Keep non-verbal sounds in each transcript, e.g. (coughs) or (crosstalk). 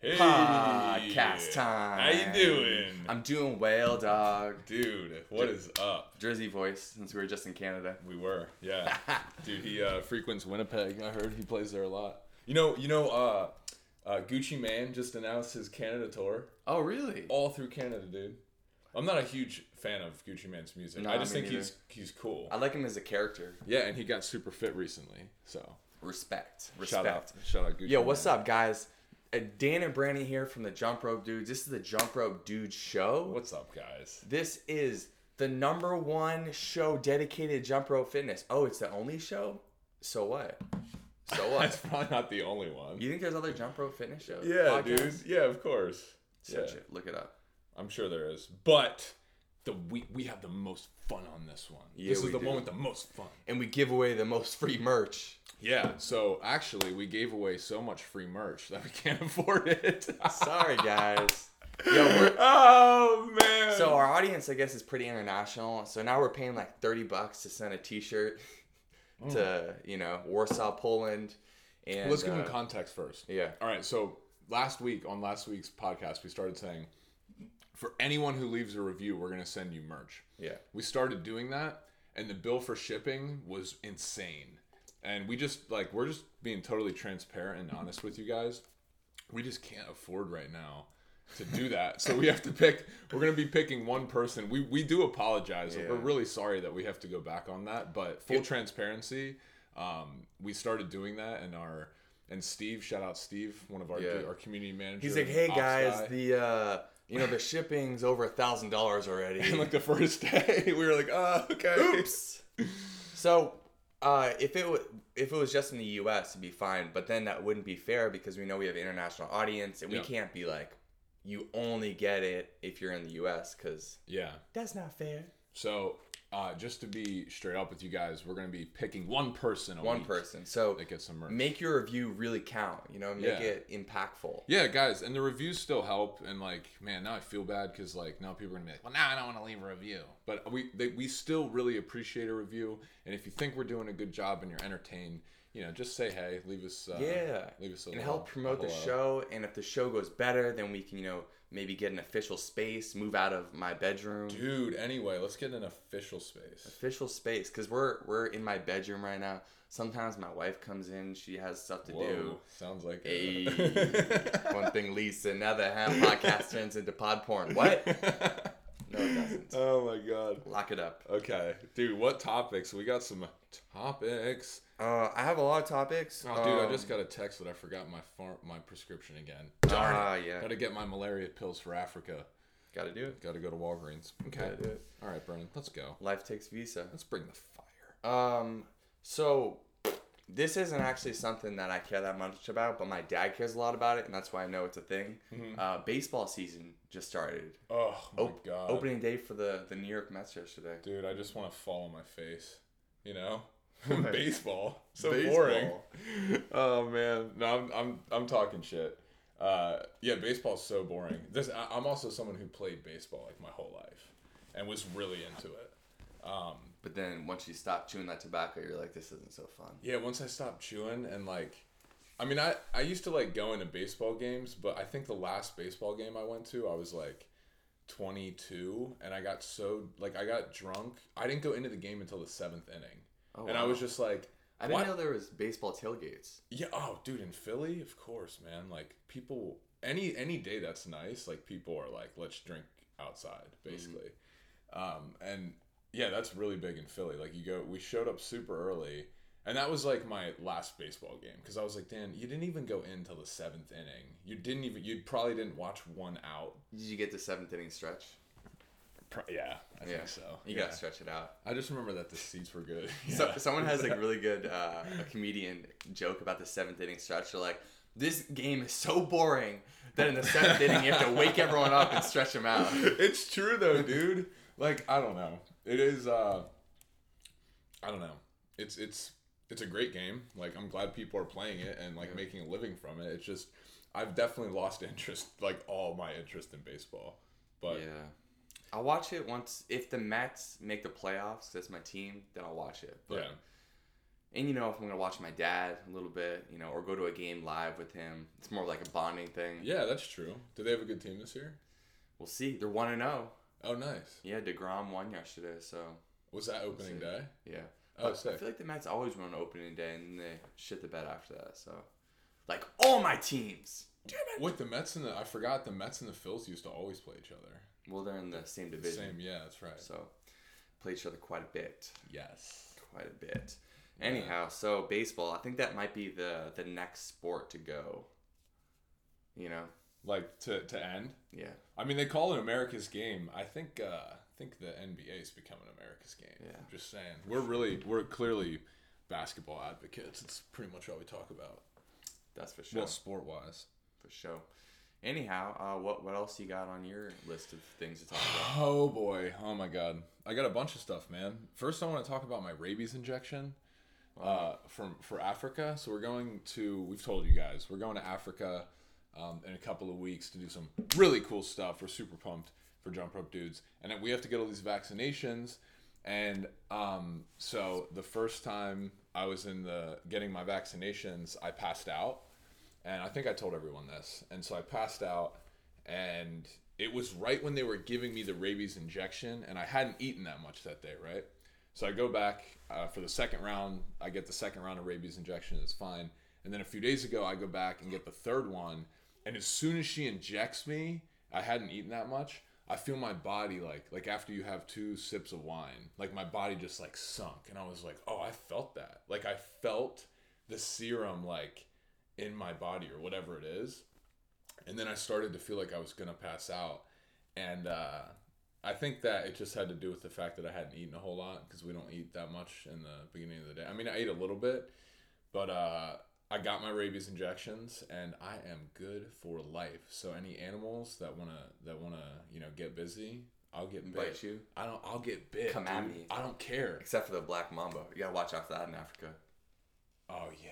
Hey, Podcast time. How you doing? I'm doing well, dog. Dude, what is up? Drizzy voice, since we were just in Canada. We were, yeah. (laughs) Dude, he uh, frequents Winnipeg. I heard he plays there a lot. You know, you know, uh, uh, Gucci Mane just announced his Canada tour, Oh, really? all through Canada, dude. I'm not a huge fan of Gucci Mane's music. No, I just me think neither. he's he's cool. I like him as a character. Yeah, and he got super fit recently. So Respect. Respect. shout out, shout out Gucci. Yo, what's up, guys? Uh, Dan and Brandon here from the Jump Rope Dudes. This is the Jump Rope Dudes show. What's up, guys? This is the number one show dedicated to jump rope fitness. Oh, it's the only show? So what? So (laughs) what? That's probably not the only one. you think there's other jump rope fitness shows? Yeah, podcasts? dude. Yeah, of course. Search yeah. it. Look it up. I'm sure there is. But the we we have the most fun on this one. Yeah, this is the do. one with the most fun. And we give away the most free merch. Yeah. So actually, we gave away so much free merch that we (laughs) can't afford it. Sorry, (laughs) guys. Yo, (laughs) oh man. so our audience, I guess, is pretty international. So now we're paying like thirty bucks to send a T-shirt to you know Warsaw, Poland, and let's give uh, them context first. yeah. All right. So last week on last week's podcast, we started saying for anyone who leaves a review, we're gonna send you merch. Yeah. we started doing that and the bill for shipping was insane and we just like we're just being totally transparent and honest with you guys we just can't afford right now to do that so we have to pick we're going to be picking one person we we do apologize Yeah. we're really sorry that we have to go back on that but full transparency um we started doing that and our and Steve, shout out Steve, one of our Yeah. our community managers. He's like, hey guys, the uh, you know the shipping's over a thousand dollars already. and like the first day, (laughs) we were like, oh, okay. Oops. (laughs) So, uh, if it was if it was just in the U.S., it'd be fine. But then that wouldn't be fair because we know we have an international audience, and we Yeah. can't be like, you only get it if you're in the U.S. Because Yeah. that's not fair. So, uh, just to be straight up with you guys, we're gonna be picking one person a One person. So that gets some merch. make your review really count. You know, make Yeah. it impactful. yeah, guys, and the reviews still help. And like, man, now I feel bad because like now people are gonna be like, well, now I don't want to leave a review. But we they, we still really appreciate a review. And if you think we're doing a good job and you're entertained, you know, just say hey, leave us. Uh, Yeah. leave us a and little- help promote the show. And if the show goes better, then we can, you know, maybe get an official space, move out of my bedroom. Dude, anyway, let's get an official space. official space because we're we're in my bedroom right now. Sometimes my wife comes in she has stuff to do. Sounds like a... (laughs) one thing leads to another half podcast turns into pod porn. What (laughs) no it doesn't (laughs) oh my god. lock it up Okay, dude, what topics? We got some topics. uh i have a lot of topics Oh, dude, I Um, just got a text that I forgot my far- my prescription again. ah yeah Got to get my malaria pills for Africa. gotta do it Got to go to Walgreens. Okay. gotta do it All right, Brandon, let's go. life takes visa Let's bring the fire. um so this isn't actually something that I care that much about, but my dad cares a lot about it, and that's why I know it's a thing. Uh, baseball season just started. Oh my Op- god. Opening day for the, the New York Mets yesterday. Dude, I just want to fall on my face. You know? (laughs) (laughs) Baseball. So Baseball. boring. Oh man. No, I'm I'm I'm talking shit. Uh, yeah, baseball's so boring. This I, I'm also someone who played baseball like my whole life and was really into it. Um, But then once you stop chewing that tobacco, you're like, this isn't so fun. Yeah, once I stopped chewing and like, I mean, I I used to like going to baseball games, but I think the last baseball game I went to, I was like 22, and I got so like I got drunk. I didn't go into the game until the seventh inning, Oh, and I was just like, I didn't what? know there was baseball tailgates. yeah, oh, dude, in Philly, of course, man. Like people, any any day that's nice, like people are like, let's drink outside, basically. Um, and yeah, that's really big in Philly. Like you go, we showed up super early, and that was like my last baseball game because I was like, Dan, you didn't even go in till the seventh inning. You didn't even, you probably didn't watch one out. Did you get the seventh inning stretch? Pro- yeah, I Yeah. think so. You yeah. gotta stretch it out. I just remember that the seats were good. (laughs) So, someone has like (laughs) really good uh, a comedian joke about the seventh inning stretch. They're like, this game is so boring that in the seventh inning you have to wake everyone up and stretch them out. (laughs) it's true though, dude. Like I don't know. It is. uh I don't know. It's it's it's a great game. Like I'm glad people are playing it and like making a living from it. It's just I've definitely lost (laughs) interest, like all my interest in baseball. But Yeah. I'll watch it once if the Mets make the playoffs. That's my team. Then I'll watch it. But yeah, And you know, if I'm gonna watch my dad a little bit, you know, or go to a game live with him, it's more like a bonding thing. Yeah, that's true. Do they have a good team this year? We'll see. They're one and zero. Oh, nice. Yeah, deGrom won yesterday, so Was that opening day? yeah. Oh, But I feel like the Mets always win on opening day, and then they shit the bed after that. So, like all my teams. Damn it. With the Mets and the, I forgot the Mets and the Phils used to always play each other. Well, they're in the same division, Same, yeah, that's right. so play each other quite a bit. Yes. quite a bit. Anyhow, so baseball, I think that might be the the next sport to go. You know, Like to to end. yeah, I mean, they call it America's game. I think uh, I think the NBA is becoming America's game. Yeah. I'm just saying. We're really we're clearly basketball advocates. It's pretty much all we talk about. that's for sure, Well, sport wise. for sure. Anyhow, uh, what what else you got on your list of things to talk about? (sighs) Oh boy. Oh my god. I got a bunch of stuff, man. First, I want to talk about my rabies injection. Uh, from for Africa. So we're going to. We've told you guys we're going to Africa um, in a couple of weeks to do some really cool stuff. We're super pumped for Jump Rope Dudes, and we have to get all these vaccinations. And um, so the first time I was in the getting my vaccinations, I passed out, and I think I told everyone this. And so I passed out, and it was right when they were giving me the rabies injection, and I hadn't eaten that much that day, right? So I go back uh, for the second round. I get the second round of rabies injection. It's fine. And then a few days ago, I go back and get the third one. And as soon as she injects me, I hadn't eaten that much. I feel my body like like after you have two sips of wine, like my body just like sunk, and I was like, oh, I felt that. Like I felt the serum like in my body or whatever it is. And then I started to feel like I was gonna pass out, and uh, I think that it just had to do with the fact that I hadn't eaten a whole lot because we don't eat that much in the beginning of the day. I mean, I ate a little bit, but uh, I got my rabies injections and I am good for life. So any animals that wanna that wanna you know get busy, I'll get bit. Bite you, I don't. I'll get bit. Come at me. I don't care. except for the black mamba. You gotta watch out for that in Africa. Oh yeah,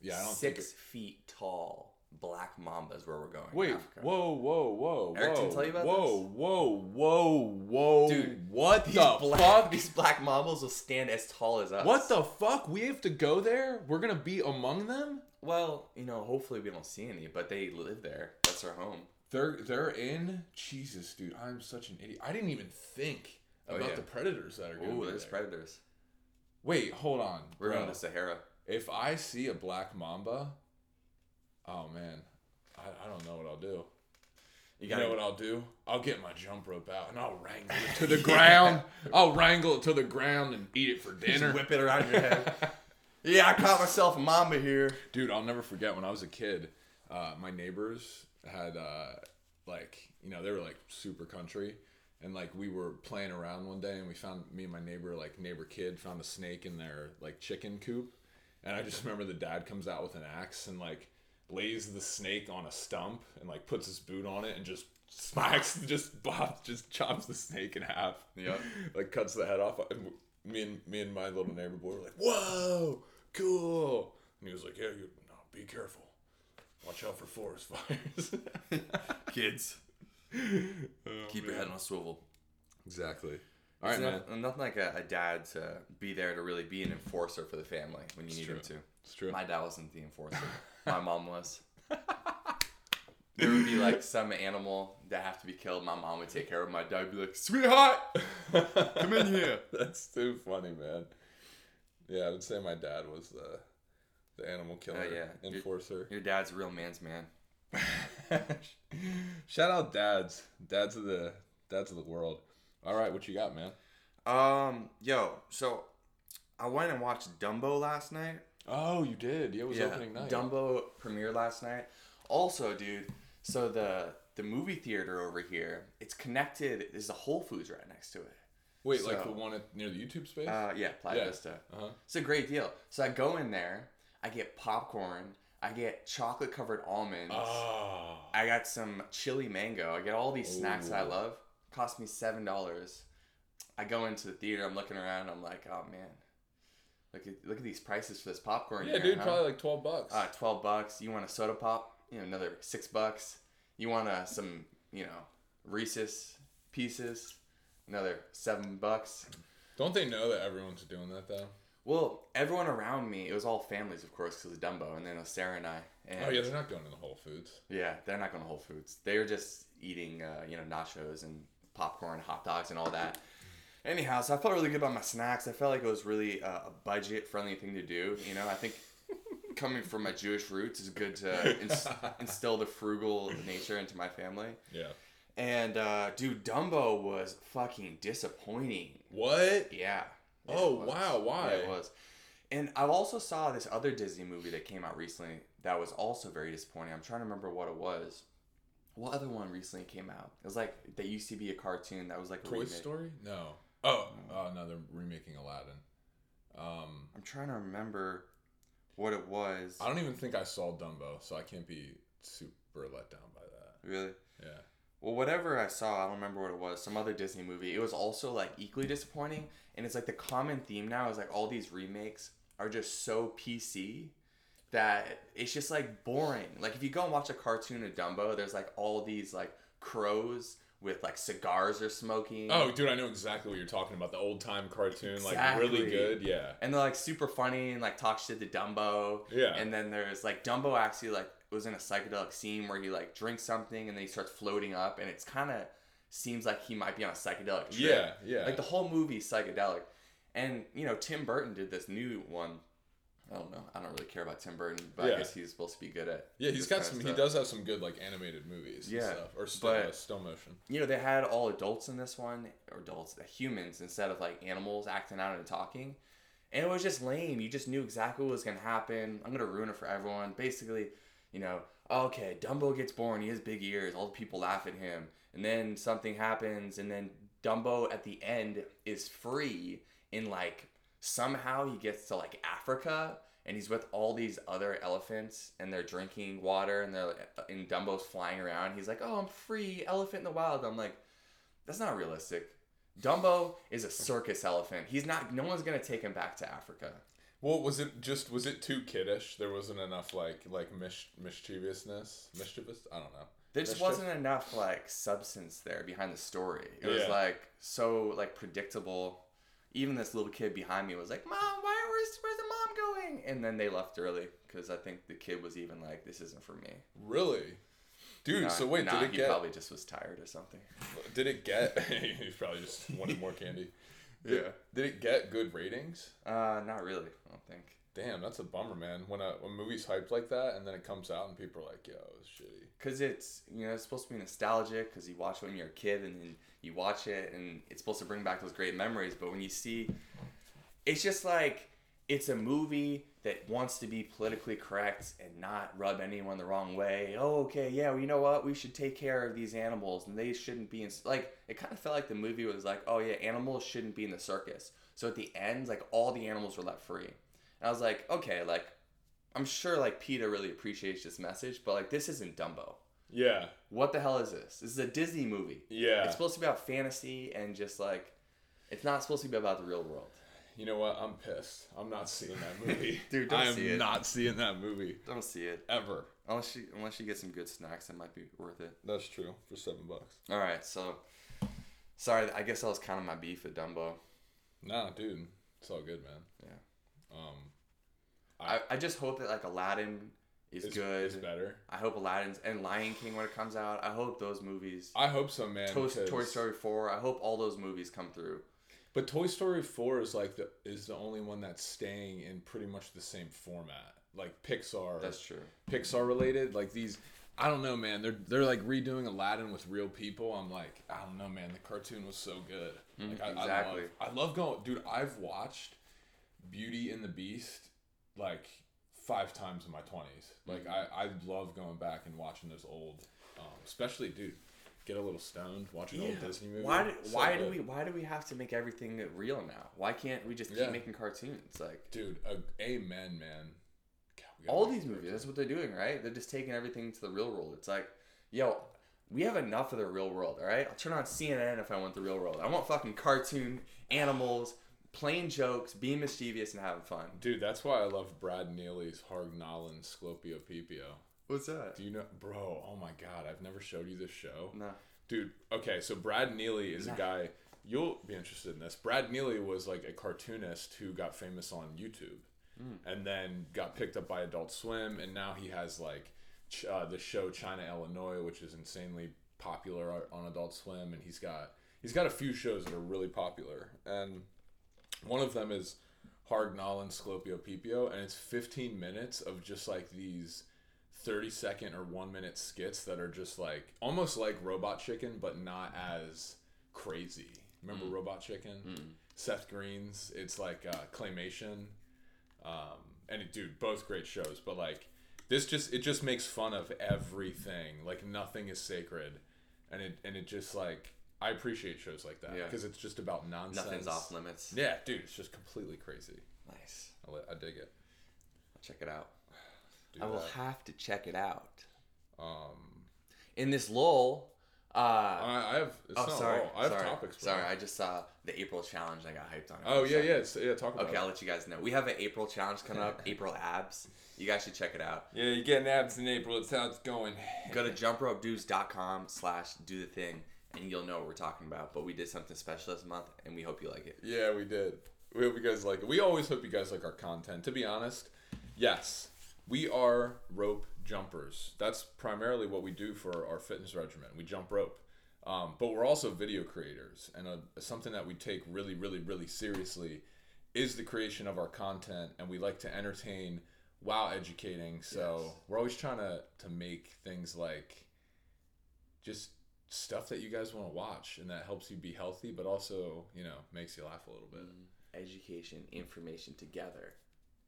yeah. I don't Six feet tall black mamba is where we're going. Wait, Africa. whoa, whoa, whoa, Eric whoa, didn't tell you about whoa, whoa, whoa, whoa, Dude, what These the black, fuck? (laughs) These black mambas will stand as tall as us. What the fuck? We have to go there? We're gonna be among them? Well, you know, hopefully we don't see any, but they live there. That's their home. They're they're in Jesus, dude. I'm such an idiot. I didn't even think Oh, about yeah. the predators that are going. To there's there. predators. Wait, hold on. We're bro. going to Sahara. If I see a black mamba, oh man, I, I don't know what I'll do. You You gotta know what I'll do? I'll get my jump rope out and I'll wrangle it to the (laughs) ground. I'll wrangle it to the ground and eat it for just dinner. whip it around your head. (laughs) yeah, I caught myself a mamba here. Dude, I'll never forget when I was a kid. Uh, my neighbors had uh, like you know they were like super country, and like we were playing around one day and we found me and my neighbor like neighbor kid found a snake in their like chicken coop, and I just remember the dad comes out with an axe and like lays the snake on a stump and like puts his boot on it and just smacks (laughs) just bops just chops the snake in half. Yep. (laughs) like cuts the head off. And me and me and my little neighbor boy were like, "Whoa, cool!" And he was like, "Yeah, you no, be careful. Watch out for forest (laughs) fires." Kids, Oh, keep your head on a swivel. Exactly. All right, It's man. noth- nothing like a, a dad to be there to really be an enforcer for the family when you need true. him to. It's true. My dad wasn't the enforcer. My mom was. There would be like some animal that have to be killed. My mom would take care of. My dad would be like, "Sweetheart, come in here." (laughs) That's too funny, man. Yeah, I would say my dad was the the animal killer Oh, yeah. enforcer. Your dad's a real man's man. (laughs) Shout out dads, dads of the dads of the world. All right, what you got, man? Um, yo, so I went and watched Dumbo last night. Oh, you did. Yeah, it was opening night. Dumbo premiere last night. Also, dude, so the the movie theater over here, it's connected. There's a Whole Foods right next to it. Wait, like the one at, near the YouTube space? Uh, yeah, Playa Yeah. Vista. Uh-huh. It's a great deal. So I go in there, I get popcorn, I get chocolate covered almonds, Oh. I got some chili mango, I get all these snacks that I love. Cost me seven dollars. I go into the theater, I'm looking around, I'm like, oh man, look at look at these prices for this popcorn. Yeah, here, dude, huh? probably like 12 bucks. uh, twelve bucks. You want a soda pop? You know, another six bucks. You want uh, some, you know, Reese's pieces? Another seven bucks. Don't they know that everyone's doing that, though? Well, everyone around me, it was all families, of course, because of Dumbo, and then it was Sarah and I. And Oh yeah, they're not going to the Whole Foods. Yeah, they're not going to Whole Foods. They're just eating, uh, you know, nachos and popcorn, hot dogs, and all that. Anyhow, so I felt really good about my snacks. I felt like it was really uh, a budget-friendly thing to do. You know, I think coming from my Jewish roots is good to (laughs) ins- instill the frugal nature into my family. Yeah. And uh, dude, Dumbo was fucking disappointing. What? Yeah. Oh, wow, why? Yeah, it was. And I also saw this other Disney movie that came out recently that was also very disappointing. I'm trying to remember what it was. What other one recently came out? It was like that used to be a cartoon that was like a Toy. Story? No. Oh, oh no, they're remaking Aladdin. Um, I'm trying to remember what it was. I don't even think I saw Dumbo, so I can't be super let down by that. Really? Yeah. Well, whatever I saw, I don't remember what it was. Some other Disney movie. It was also like equally disappointing, and it's like the common theme now is like all these remakes are just so PC that it's just like boring. Like if you go and watch a cartoon of Dumbo, there's like all these like crows with like cigars they're smoking. Oh, dude, I know exactly what you're talking about. The old time cartoon, like really good. Yeah. and they're like super funny and like talk shit to Dumbo. Yeah. And then there's like Dumbo actually like was in a psychedelic scene where he like drinks something and then he starts floating up and it's kind of seems like he might be on a psychedelic trip. Yeah, yeah. Like the whole movie psychedelic. And you know, Tim Burton did this new one. I don't know. I don't really care about Tim Burton, but Yeah. I guess he's supposed to be good at. yeah, he's got some. He does have some good like animated movies. and Yeah, stuff. or still, but- uh, still motion. You know, they had all adults in this one, or adults, humans instead of like animals acting out and talking. And it was just lame. You just knew exactly what was gonna happen. I'm gonna ruin it for everyone. Basically, you know, okay, Dumbo gets born. He has big ears. All the people laugh at him. And then something happens, and then Dumbo at the end is free. In like somehow he gets to like Africa, and he's with all these other elephants, and they're drinking water, and they're uh, in Dumbo's flying around. He's like, "Oh, I'm free, elephant in the wild." I'm like, that's not realistic. Dumbo is a circus elephant. He's not. No one's gonna take him back to Africa. Well, was it just was it too kiddish? There wasn't enough like like mis- mischievousness, mischievous. I don't know. There just Mischief? wasn't enough like substance there behind the story. It was like so like predictable. Even this little kid behind me was like, "Mom, why where's where's the mom going?" And then they left early because I think the kid was even like, "This isn't for me." Really, dude. Nah, so wait, nah, did it he get? probably just was tired or something. Did it get? (laughs) he probably just wanted more candy. Did, Yeah. Did it get good ratings? Uh, not really. I don't think. Damn, that's a bummer, man. When a, when a movie's hyped like that and then it comes out and people are like, "Yo, it's shitty." Cause it's you know it's supposed to be nostalgic because you watch it when you're a kid and then you watch it and it's supposed to bring back those great memories. But when you see, it's just like it's a movie that wants to be politically correct and not rub anyone the wrong way. Oh, okay, yeah, well, you know what? We should take care of these animals and they shouldn't be in like. It kind of felt like the movie was like, oh yeah, animals shouldn't be in the circus. So at the end, like all the animals were left free. And I was like, okay, like I'm sure like PETA really appreciates this message, but like this isn't Dumbo. Yeah, What the hell is this? This is a Disney movie. yeah. It's supposed to be about fantasy and just like it's not supposed to be about the real world. you know what? I'm pissed. I'm not seeing that movie. (laughs) Dude, don't I am see it. not seeing that movie Don't see it. ever. Unless you unless you get some good snacks, it might be worth it. That's true for seven bucks. All right, so sorry, I guess that was kind of my beef with Dumbo. Nah, dude, it's all good, man. Yeah. Um, I, I just hope that like Aladdin is it's, good. It's better. I hope Aladdin's and Lion King when it comes out. I hope those movies. I hope so, man. Toy, Toy Story four. I hope all those movies come through. But Toy Story Four is like the is the only one that's staying in pretty much the same format. Like Pixar, That's true. Pixar related. Like these, I don't know, man. They're they're like redoing Aladdin with real people. I'm like, I don't know, man. The cartoon was so good. Like I, Mm, exactly. I love, I love going, dude. I've watched Beauty and the Beast like five times in my twenties. Like Mm-hmm. I I love going back and watching those old, um, especially dude. Get a little stoned, watch an old Disney movie. Why do, So why do we why do we have to make everything real now? Why can't we just keep Yeah. making cartoons? Like Dude, uh, amen, man. God, all these movies, that's what they're doing, right? They're just taking everything to the real world. It's like, yo, we have enough of the real world, all right? I'll turn on CNN if I want the real world. I want fucking cartoon animals, plain jokes, being mischievous and having fun. Dude, that's why I love Brad Neely's Hargnallen Sclopio Pipio. What's that? Do you know, bro? Oh my god, I've never showed you this show. No. Dude, okay, so Brad Neely is a guy. you'll be interested in this. Brad Neely was like a cartoonist who got famous on YouTube, and then got picked up by Adult Swim, and now he has like ch- uh, the show China Illinois, which is insanely popular on Adult Swim, and he's got he's got a few shows that are really popular, and one of them is Harg Nallin' Sclopio Peepio, and it's 15 minutes of just like these 30 second or one minute skits that are just like almost like Robot Chicken, but not as crazy. Remember Robot Chicken? Seth Green's. It's like uh, claymation, um, and it, dude, both great shows. But like this, just it just makes fun of everything. Like nothing is sacred, and it and it just like I appreciate shows like that Yeah. because it's just about nonsense. Nothing's off limits. Yeah, dude, it's just completely crazy. Nice. I, I dig it. I'll check it out. Do I will that. have to check it out. Um, In this lull, uh, I, I have. It's oh, not sorry. all. I have sorry. topics. bro. Sorry, I just saw the April challenge. and I got hyped on it. Oh yeah, yeah, it's, yeah. Talk about Okay, it. I'll let you guys know. We have an April challenge coming up. (laughs) April abs. You guys should check it out. Yeah, you're getting abs in April. It's how it's going. Go to (laughs) jumpropedudes.com slash do the thing and you'll know what we're talking about. But we did something special this month and we hope you like it. Yeah, we did. We hope you guys like it. We always hope you guys like our content. To be honest, yes, we are rope jumpers. That's primarily what we do for our fitness regimen. We jump rope. Um, but we're also video creators, and uh something that we take really, really, really seriously is the creation of our content, and we like to entertain while educating. So Yes. we're always trying to to make things like just stuff that you guys want to watch and that helps you be healthy, but also you know makes you laugh a little bit. Education, information together.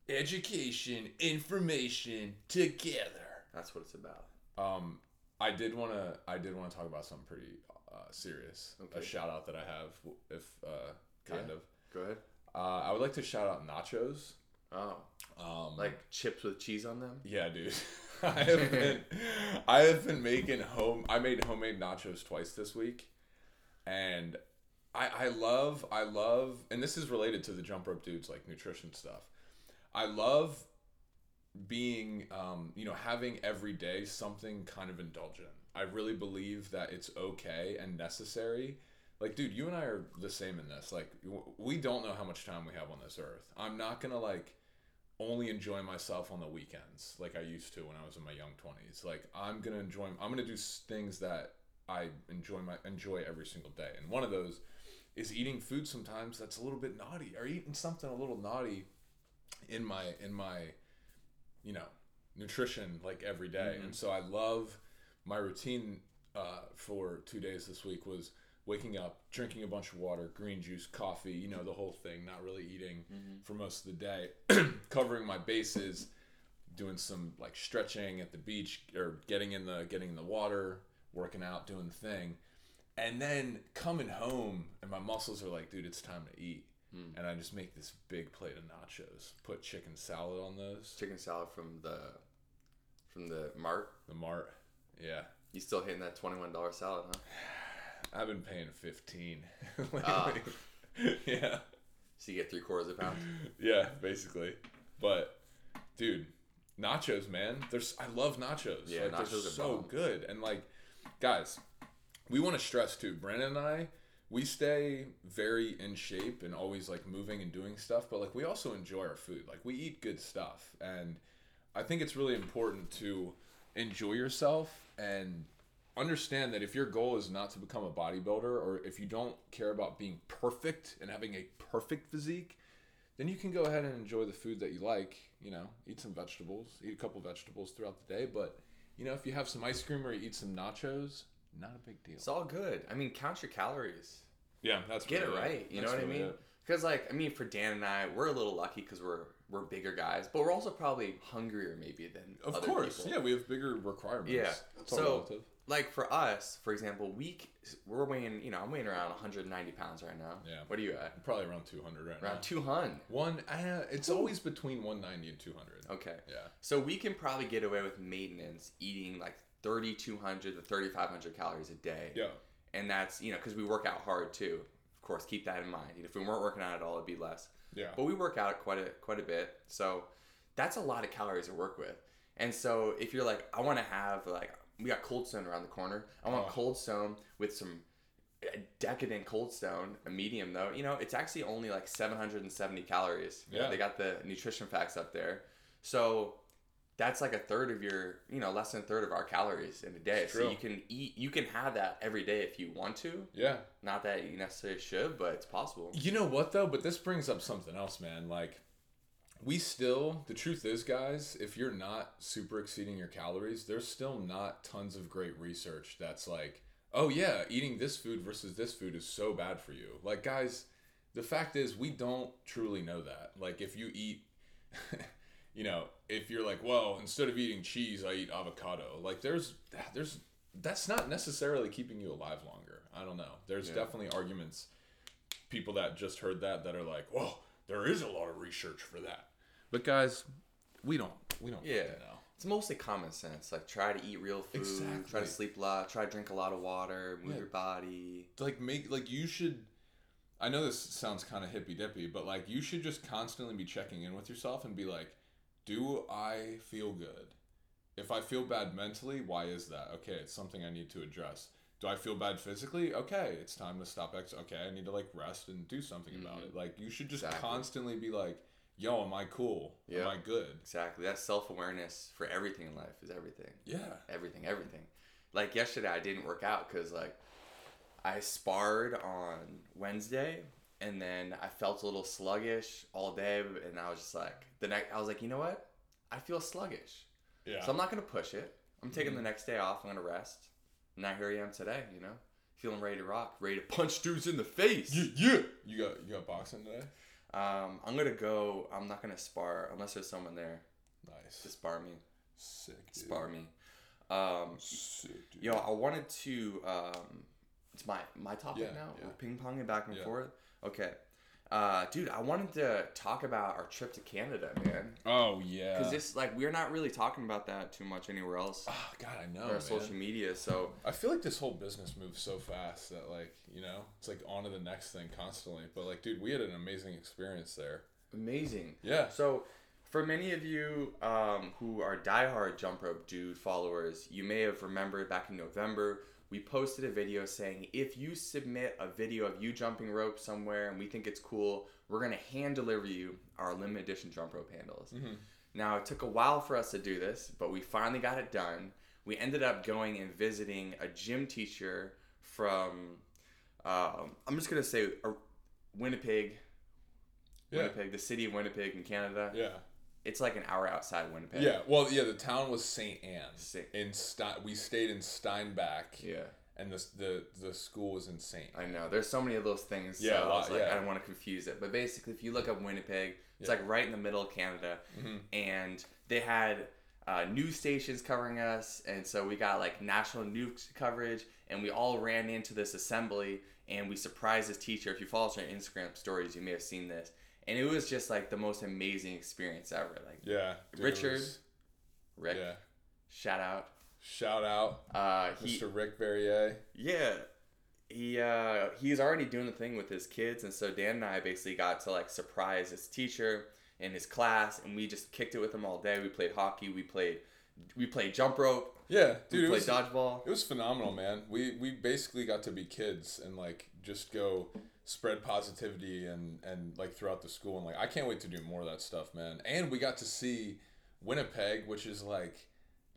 Education, information together. That's what it's about. Um, I did want to. I did want to talk about something pretty uh, serious. A shout out that I have, if uh, kind Yeah. of. Go ahead. Uh, I would like to shout out nachos. Oh, Um, like chips with cheese on them? yeah, dude. (laughs) I have been. I have been making home. I made homemade nachos twice this week, and I I love I love, and this is related to the jump rope dudes like nutrition stuff. I love being um, you know having every day something kind of indulgent i really believe that it's okay and necessary like dude you and i are the same in this like we don't know how much time we have on this earth i'm not gonna like only enjoy myself on the weekends like i used to when i was in my young 20s like i'm gonna enjoy i'm gonna do things that i enjoy my enjoy every single day. And one of those is eating food sometimes that's a little bit naughty or eating something a little naughty in my in my you know nutrition like every day. and so i love my routine uh, for two days this week was waking up drinking a bunch of water green juice coffee you know the whole thing not really eating mm-hmm. for most of the day. (clears throat) Covering my bases doing some like stretching at the beach or getting in the getting in the water working out doing the thing. And then coming home and my muscles are like dude it's time to eat. Hmm. And i just make this big plate of nachos put chicken salad on those. Chicken salad from the from the mart. the mart yeah. You still hitting that twenty one dollar salad, huh? (sighs) (sighs) (sighs) i've been paying 15 (laughs) lately. Ah. (laughs) yeah So you get three quarters of a pound. yeah basically but dude nachos man there's i love nachos Yeah, like, nachos they're are so bomb. good and like guys we want to stress too brandon and i we stay very in shape and always like moving and doing stuff but like we also enjoy our food like we eat good stuff and i think it's really important to enjoy yourself and understand that if your goal is not to become a bodybuilder or if you don't care about being perfect and having a perfect physique then you can go ahead and enjoy the food that you like. You know, eat some vegetables, eat a couple vegetables throughout the day. But you know, if you have some ice cream or you eat some nachos, not a big deal. It's all good. I mean, count your calories. Yeah, that's Get it right. You know what I mean? Because like, I mean, for Dan and I, we're a little lucky because we're we're bigger guys, but we're also probably hungrier maybe than Of course, people. yeah, we have bigger requirements. Yeah. it's all So- relative. Like for us, for example, we c- we're weighing. You know, I'm weighing around 190 pounds right now. Yeah. What are you at? Probably around 200 right Around now. 200. One, uh, it's always between 190 and 200. Okay. Yeah. So we can probably get away with maintenance eating like 3,200 to 3,500 calories a day. Yeah. And that's, you know, because we work out hard too. Of course, keep that in mind. If we weren't working out at all, it'd be less. Yeah. But we work out quite a quite a bit. So that's a lot of calories to work with. And so if you're like, I want to have like we got Cold Stone around the corner. I want Oh. Cold Stone with some uh, decadent cold stone, a medium though, you know, it's actually only like 770 calories. Yeah. they got the nutrition facts up there. So that's like a third of your, you know, less than a third of our calories in a day. So true. you can eat, you can have that every day if you want to. Yeah. Not that you necessarily should, but it's possible. You know what though? But this brings up something else, man. Like, we still, the truth is, guys, if you're not super exceeding your calories, there's still not tons of great research that's like, oh yeah, eating this food versus this food is so bad for you. Like, guys, the fact is, we don't truly know that. Like, if you eat, (laughs) you know, if you're like, well, instead of eating cheese, I eat avocado. Like, there's, there's, that's not necessarily keeping you alive longer. I don't know. There's Yeah. definitely arguments people that just heard that that are like, well, there is a lot of research for that. But guys, we don't we don't Yeah. fucking know. It's mostly common sense. Like try to eat real food, Exactly. try to sleep a lot, try to drink a lot of water, move Yeah. your body. Like make like you should I know this sounds kind of hippy dippy, but like you should just constantly be checking in with yourself and be like, do I feel good? If I feel bad mentally, why is that? Okay, it's something I need to address. Do I feel bad physically? Okay, it's time to stop ex. Okay, I need to like rest and do something about it. Like you should just Exactly. constantly be like, yo, am I cool? Yeah. Am I good? Exactly. That self awareness for everything in life is everything. Yeah. Everything, everything. Like yesterday, I didn't work out because like I sparred on Wednesday, and then I felt a little sluggish all day, and I was just like the next. I was like, you know what? I feel sluggish, Yeah. so I'm not gonna push it. I'm taking Mhm. the next day off. I'm gonna rest. Now here I am today. You know, feeling ready to rock, ready to (laughs) punch dudes in the face. yeah, yeah. You got you got boxing today? Um, I'm gonna go. I'm not gonna spar unless there's someone there Nice. to spar me. Sick, dude. Spar me. Um, Sick, dude. yo, I wanted to. Um, it's my my topic Yeah, now. yeah. We're ping ponging back and Yeah. forth. Okay, uh, dude, I wanted to talk about our trip to Canada, man. Oh yeah. Because this, like, we're not really talking about that too much anywhere else Oh God, I know. our man. social media. So I feel like this whole business moves so fast that like you know it's like on to the next thing constantly. But like, dude, we had an amazing experience there. amazing. Yeah. So, for many of you um, who are diehard Jump Rope Dude followers, you may have remembered back in November, we posted a video saying if you submit a video of you jumping rope somewhere and we think it's cool, we're going to hand deliver you our limited edition jump rope handles. Mhm. Now, it took a while for us to do this, but we finally got it done. We ended up going and visiting a gym teacher from, um, I'm just going to say uh, Winnipeg, Yeah. Winnipeg, the city of Winnipeg in Canada. Yeah. It's like an hour outside Winnipeg. Yeah. Well, yeah. The town was Saint Anne. Sa- In Stein, we stayed in Steinbach, Yeah. and the the the school was in Saint. I know. There's so many of those things. Yeah, So a I was like, yeah. I don't want to confuse it. But basically, if you look up Winnipeg, it's Yeah. like right in the middle of Canada. Mhm. And they had uh, news stations covering us. And so we got like national news coverage. And we all ran into this assembly. And we surprised this teacher. If you follow us on Instagram stories, you may have seen this. And it was just like the most amazing experience ever. Like, Yeah. dude, Richard, was- Rick, Yeah. shout out. Shout out, Uh, he, Mr. Rick Verrier. Yeah. He uh he's already doing the thing with his kids and so Dan and I basically got to like surprise his teacher in his class and we just kicked it with him all day. We played hockey, we played we played jump rope, Yeah, we dude. It played was, dodgeball. It was phenomenal, man. We we basically got to be kids and like just go spread positivity and and like throughout the school and like I can't wait to do more of that stuff, man. And we got to see Winnipeg, which is like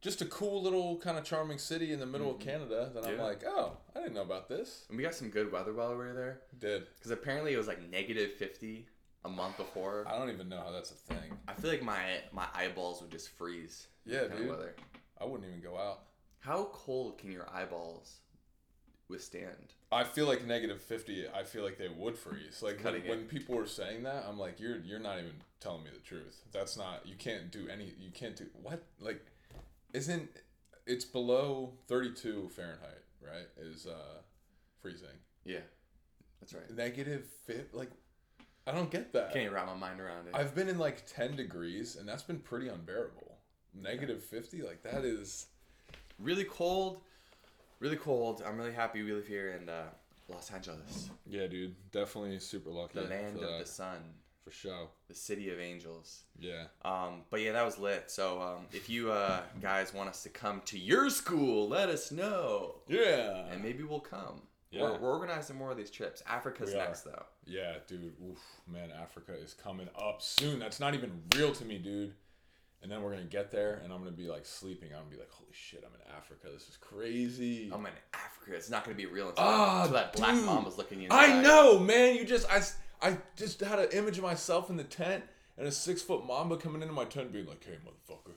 just a cool little kind of charming city in the middle of Canada that I'm Mm-hmm. Like, "Oh, I didn't know about this." And we got some good weather while we were there Did. cuz apparently it was like negative 50 a month before. I don't even know how that's a thing. I feel like my my eyeballs would just freeze. Yeah, that kind of dude. weather. I wouldn't even go out. How cold can your eyeballs withstand? I feel like negative fifty. I feel like they would freeze. Like when, when people were saying that, I'm like, you're you're not even telling me the truth. That's not. You can't do any. You can't do what? Like, isn't it's below thirty two Fahrenheit? Right? Is uh freezing. Yeah. That's right. Negative fit. Like, I don't get that. Can't wrap my mind around it. I've been in like ten degrees, and that's been pretty unbearable. Negative fifty. Like that is. really cold, really cold. I'm really happy we live here in uh, Los Angeles, Yeah, dude. Definitely super lucky. the land for of that, the sun, for sure. the city of angels. Yeah. Um, but yeah, that was lit. So um, if you uh, guys want us to come to your school, let us know, Yeah. and maybe we'll come. Yeah. We're, we're organizing more of these trips. Africa's We are. next though. Yeah, dude. Oof, man, Africa is coming up soon. That's not even real to me, dude. And then we're gonna get there, and I'm gonna be like sleeping. I'm gonna be like, "Holy shit, I'm in Africa. This is crazy." I'm in Africa. It's not gonna be real until, Ah, until that black dude. mamba's looking you. in I know, man. You just I I just had an image of myself in the tent and a six foot mamba coming into my tent, being like, "Hey, motherfucker,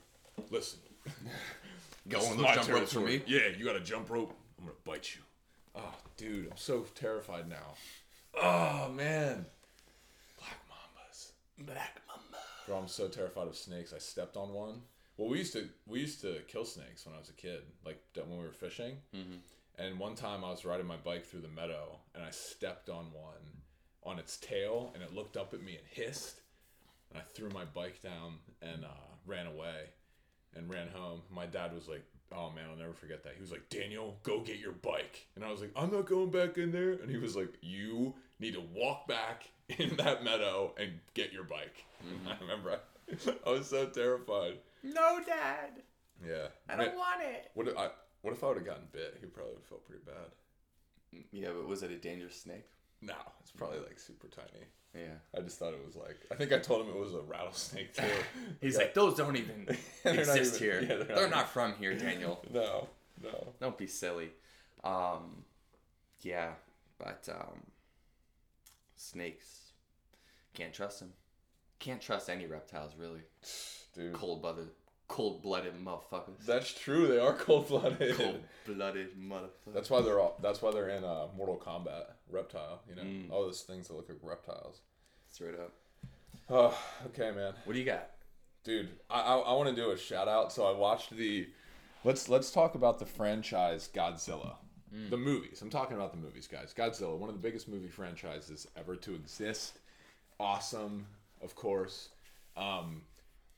listen, (laughs) Go on jump ropes for me. Yeah, you got a jump rope. I'm gonna bite you. Oh, dude, I'm so terrified now. Oh man, black mambas. Black. Bro, I'm so terrified of snakes. I stepped on one. Well, we used to we used to kill snakes when I was a kid, like when we were fishing. Mm-hmm. And one time I was riding my bike through the meadow, and I stepped on one on its tail, and it looked up at me and hissed. And I threw my bike down and uh, ran away, and ran home. My dad was like, "Oh man, I'll never forget that." He was like, "Daniel, go get your bike," and I was like, "I'm not going back in there." And he was like, "You need to walk back (laughs) in that meadow and get your bike." (laughs) I remember I, (laughs) I was so terrified. No, Dad. Yeah. I don't want it. what if I what if I would have gotten bit? He probably would have felt pretty bad. Yeah, but was it a dangerous snake? No, it's probably like super tiny. Yeah. I just thought it was like I think I told him it was a rattlesnake too. (laughs) He's Yeah. like, those don't even (laughs) They're exist even- here. yeah, they're they're, not- not from here, Daniel. (laughs) no, no. Don't be silly. Um, yeah, but um, snakes can't trust them. Can't trust any reptiles, really. Dude. Cold blooded, cold blooded motherfuckers. That's true. They are cold blooded. Cold blooded motherfuckers. That's why they're all. That's why they're in uh, Mortal Kombat. Reptile. You know, Mm. all those things that look like reptiles. Straight up. Oh, okay, man. What do you got? dude i i, I want to do a shout out so i watched the let's let's talk about the franchise godzilla the movies i'm talking about the movies guys godzilla one of the biggest movie franchises ever to exist awesome of course um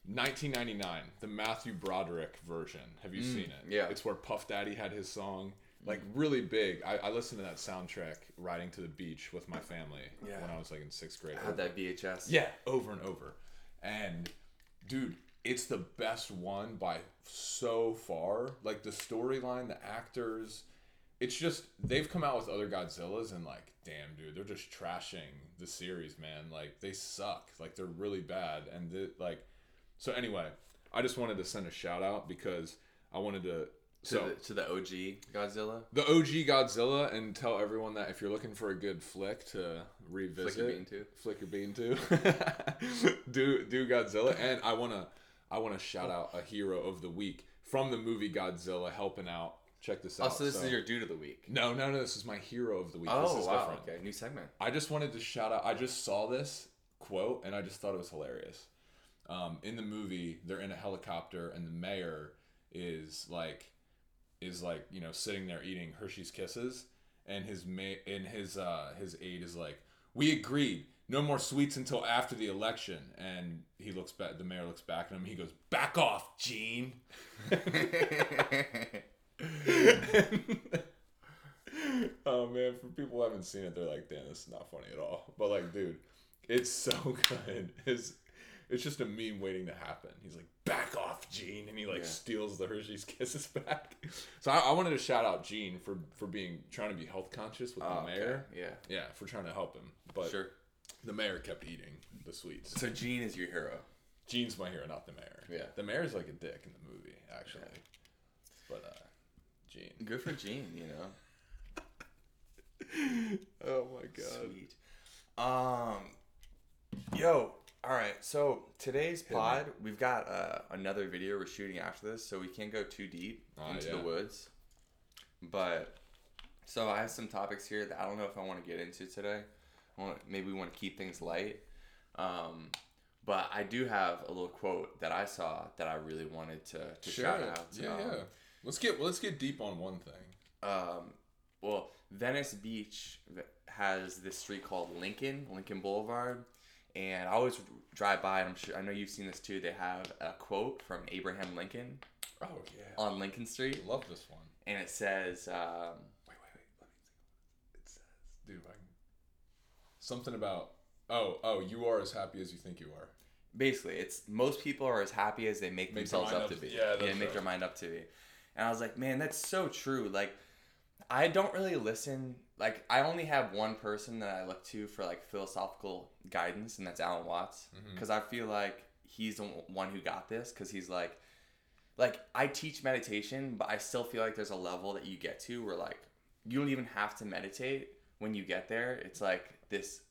1999 the matthew broderick version have you mm, seen it yeah. it's where puff daddy had his song mm. like really big I, I listened to that soundtrack riding to the beach with my family Yeah. when i was like in sixth grade I had that VHS. yeah, over and over. And dude, it's the best one by so far. Like the storyline, the actors, it's just they've come out with other Godzillas and like, damn, dude, they're just trashing the series, man. Like they suck. Like they're really bad. And the, like, so anyway, I just wanted to send a shout out because I wanted to. To, So the, to the OG Godzilla. the OG Godzilla, and tell everyone that if you're looking for a good flick to revisit, Flick your bean to. flick your bean to, (laughs) do do Godzilla, and I wanna I wanna shout out a hero of the week from the movie Godzilla helping out. Check this Oh, out. so this is your dude of the week. no no no this is my hero of the week. Oh, this is wow. different. Okay, new segment. I just wanted to shout out. I just saw this quote and I just thought it was hilarious. Um, in the movie, they're in a helicopter and the mayor is like, is like you know sitting there eating Hershey's Kisses, and his ma- and his uh, his aide is like, we agreed. No more sweets until after the election. And he looks back. The mayor looks back at him. He goes, "Back off, Gene." (laughs) oh man, for people who haven't seen it, they're like, "Damn, this is not funny at all." But like, dude, it's so (laughs) good. It's it's just a meme waiting to happen. He's like, "Back off, Gene," and he like Yeah. steals the Hershey's Kisses back. So I, I wanted to shout out Gene for for being trying to be health conscious with Oh, the okay. mayor. Yeah. Yeah, for trying to help him. But Sure. the mayor kept eating the sweets. So Gene is your hero. Gene's my hero, not the mayor. Yeah. the mayor's like a dick in the movie, actually. But uh, Gene. Good for Gene, you know. (laughs) Oh my god. Sweet. Um, yo, all right. So today's pod, we've got uh, another video we're shooting after this, so we can't go too deep Ah, into yeah. the woods. But so I have some topics here that I don't know if I want to get into today. I want maybe we want to keep things light. Um, but I do have a little quote that I saw that I really wanted to, to shout out. Yeah, Um, yeah. Let's get let's get deep on one thing. um, well, Venice Beach has this street called Lincoln, Lincoln Boulevard, and I always drive by. And I'm sure I know you've seen this too. They have a quote from Abraham Lincoln Oh yeah. on Lincoln Street, love this one. and it says, um, Wait, wait, wait. Let me see. It says, dude, I can... something about. Oh, oh, you are as happy as you think you are. basically, it's most people are as happy as they make, Make themselves mind up to be. yeah, that's make right. their mind up to be. And I was like, man, that's so true. Like, I don't really listen. Like, I only have one person that I look to for like philosophical guidance, and that's Alan Watts. Mm-hmm. Because I feel like he's the one who got this. Because he's like, like I teach meditation, but I still feel like there's a level that you get to where like you don't even have to meditate when you get there. It's like this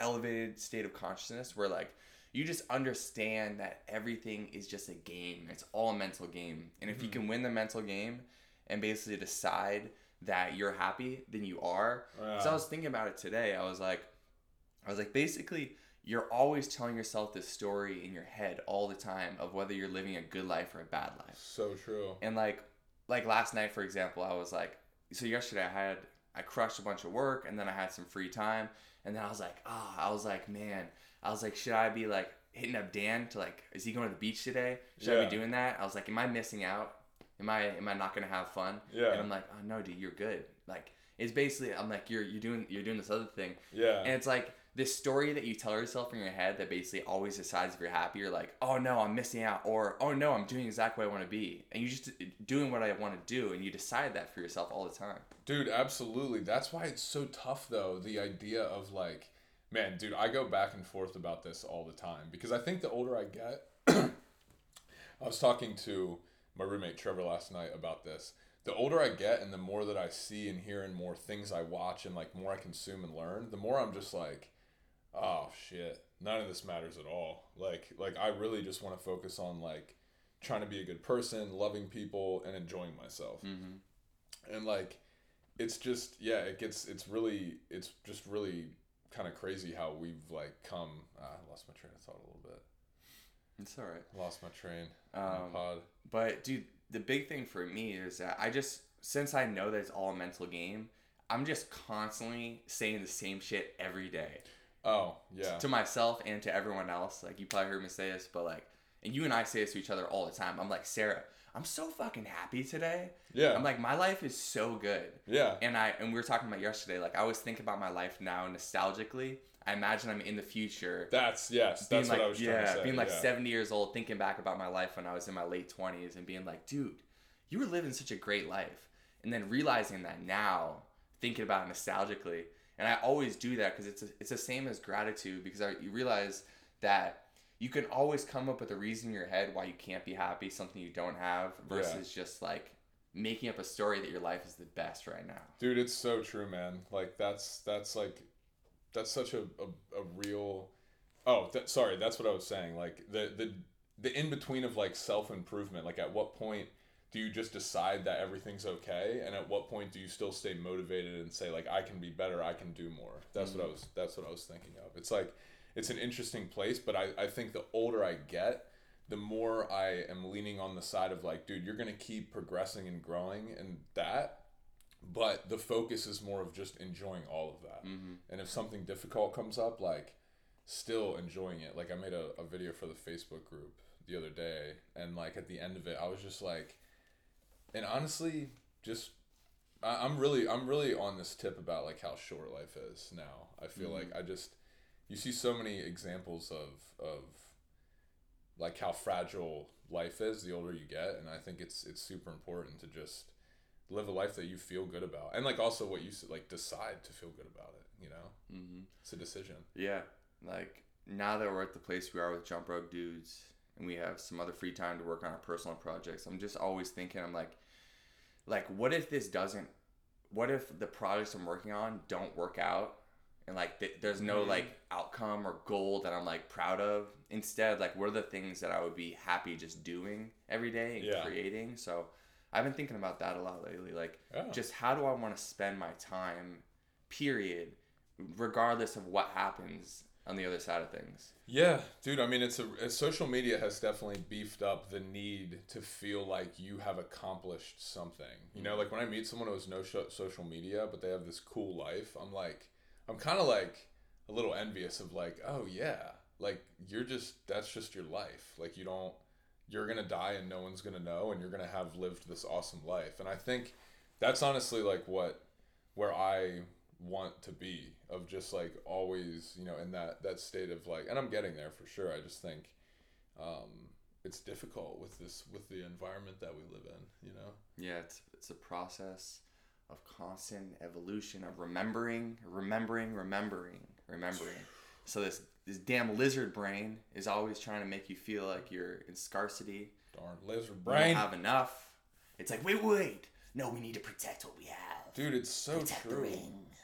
elevated state of consciousness where like you just understand that everything is just a game. It's all a mental game. And if you mm-hmm. can win the mental game and basically decide that you're happy, then you are. So I was thinking about it today. I was like, I was like, basically, you're always telling yourself this story in your head all the time of whether you're living a good life or a bad life. So true. And like, like last night, for example, I was like, so yesterday I had I crushed a bunch of work, and then I had some free time, and then I was like, ah, I was like, man, I was like, should I be like hitting up Dan to like, is he going to the beach today? Should I be doing that? I was like, am I missing out? Am I am I not gonna have fun? Yeah. And I'm like, oh no, dude, you're good. Like, it's basically I'm like, you're you're doing you're doing this other thing, Yeah. and it's like this story that you tell yourself in your head that basically always decides if you're happy or like, oh no, I'm missing out, or oh no, I'm doing exactly what I want to be, and you just uh, doing what I want to do, and you decide that for yourself all the time. Dude, absolutely. That's why it's so tough though, the idea of like man, dude, I go back and forth about this all the time because I think the older I get (coughs) I was talking to my roommate Trevor last night about this. The older I get and the more that I see and hear and more things I watch and like more I consume and learn, the more I'm just like, oh shit, none of this matters at all. Like like I really just want to focus on like trying to be a good person, loving people and enjoying myself. Mm-hmm. And like it's just yeah, it gets it's really it's just really kind of crazy how we've like come ah, I lost my train of thought a little bit. It's all right. Lost my train. Um, pod. But dude, the big thing for me is that I just since I know that it's all a mental game, I'm just constantly saying the same shit every day Oh, yeah. to myself and to everyone else. Like you probably heard me say this, but like, and you and I say this to each other all the time. I'm like, Sarah, I'm so fucking happy today. Yeah. I'm like, my life is so good. yeah. And I and we were talking about yesterday. Like I always think about my life now nostalgically. I imagine I'm in the future. That's yes. being That's like what I was yeah, trying to say. being like yeah. 70 years old, thinking back about my life when I was in my late 20s, and being like, dude, you were living such a great life, and then realizing that now, thinking about it nostalgically, and I always do that because it's a, it's the same as gratitude because I, you realize that you can always come up with a reason in your head why you can't be happy, something you don't have, Yeah. versus just like making up a story that your life is the best right now. Dude, it's so true, man. Like that's that's like that's such a a, a real Oh, sorry, that's what I was saying. Like the the the in between of like self-improvement, like at what point do you just decide that everything's okay and at what point do you still stay motivated and say like I can be better, I can do more. That's what mm-hmm. I was that's what I was thinking of. It's like it's an interesting place, but I I think the older I get, the more I am leaning on the side of like, dude, you're gonna keep progressing and growing and that but the focus is more of just enjoying all of that. Mm-hmm. and if something difficult comes up like still enjoying it. Like i made a, a video for the facebook group the other day and like at the end of it i was just like and honestly just I, i'm really i'm really on this tip about like how short life is now. I feel like i just you see so many examples of of like how fragile life is the older you get and i think it's it's super important to just live a life that you feel good about and like also what you like decide to feel good about it you know Mm-hmm. it's a decision Yeah, like now that we're at the place we are with Jump Rope Dudes, and we have some other free time to work on our personal projects, I'm just always thinking, I'm like, like, what if this doesn't? What if the projects I'm working on don't work out, and like th- there's no Mhm. like outcome or goal that I'm like proud of? Instead, like, what are the things that I would be happy just doing every day and Yeah. creating? So. I've been thinking about that a lot lately. Like, Yeah. just how do I want to spend my time, period, regardless of what happens on the other side of things. Yeah, dude. I mean, it's a, social media has definitely beefed up the need to feel like you have accomplished something. You know, like when I meet someone who has no social media but they have this cool life, I'm like, I'm kind of like a little envious of like, oh yeah, like you're just that's just your life. Like you don't, you're gonna die and no one's gonna know, and you're gonna have lived this awesome life. And I think that's honestly like what where I want to be of just like always you know in that that state of like and i'm getting there for sure i just think um it's difficult with this with the environment that we live in you know Yeah, it's it's a process of constant evolution of remembering, remembering, remembering, remembering. So this this damn lizard brain is always trying to make you feel like you're in scarcity. Darn lizard You brain. don't have enough. It's like wait, wait. No, we need to protect what we have. Dude, it's so Protect true.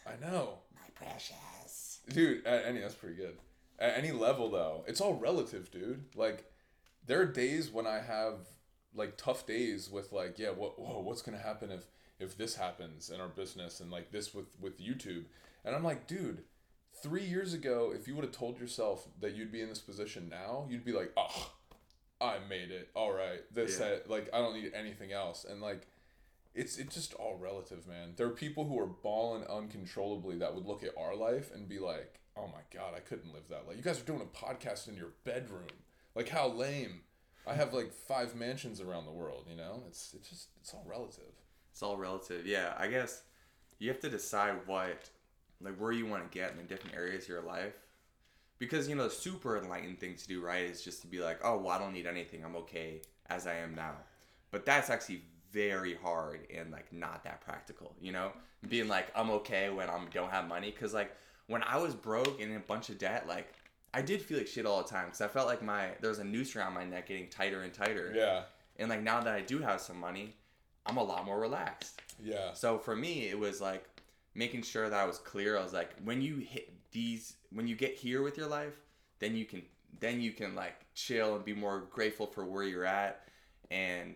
I know. My precious. Dude, at any that's pretty good. At any level though, it's all relative, dude. Like there are days when I have like tough days with like, yeah, what whoa, what's gonna happen if if this happens in our business and like this with with YouTube. And I'm like, dude, three years ago, if you would have told yourself that you'd be in this position now, you'd be like, oh, I made it. All right, this Yeah. that like I don't need anything else. And like it's it's just all relative, man. There are people who are balling uncontrollably that would look at our life and be like, "Oh my god, I couldn't live that life." You guys are doing a podcast in your bedroom. Like how lame. I have like five mansions around the world. You know, it's it's just it's all relative. It's all relative. Yeah, I guess you have to decide what, like, where you want to get in the different areas of your life. Because, you know, the super enlightened thing to do, right, is just to be like, oh, well, I don't need anything. I'm okay as I am now. But that's actually very hard and, like, not that practical, you know? Being like, I'm okay when I don't have money. Because, like, when I was broke and in a bunch of debt, like, I did feel like shit all the time because I felt like my there was a noose around my neck getting tighter and tighter. Yeah, And like now that I do have some money, I'm a lot more relaxed. yeah, So for me, it was like making sure that I was clear. I was like, when you hit these, when you get here with your life, then you can, then you can like chill and be more grateful for where you're at, and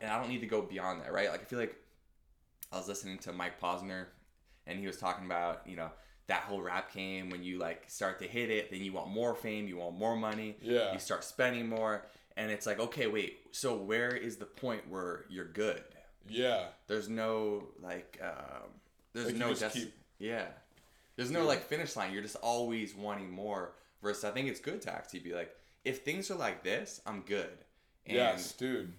and I don't need to go beyond that, right? Like I feel like I was listening to Mike Posner, and he was talking about you know that whole rap game when you like start to hit it, then you want more fame, you want more money, yeah, you start spending more, and it's like okay, wait, so where is the point where you're good? Yeah. there's no like um there's Like, no just des- keep- yeah there's no Yeah. like finish line you're just always wanting more versus i think it's good to actually be like if things are like this i'm good and yes, dude.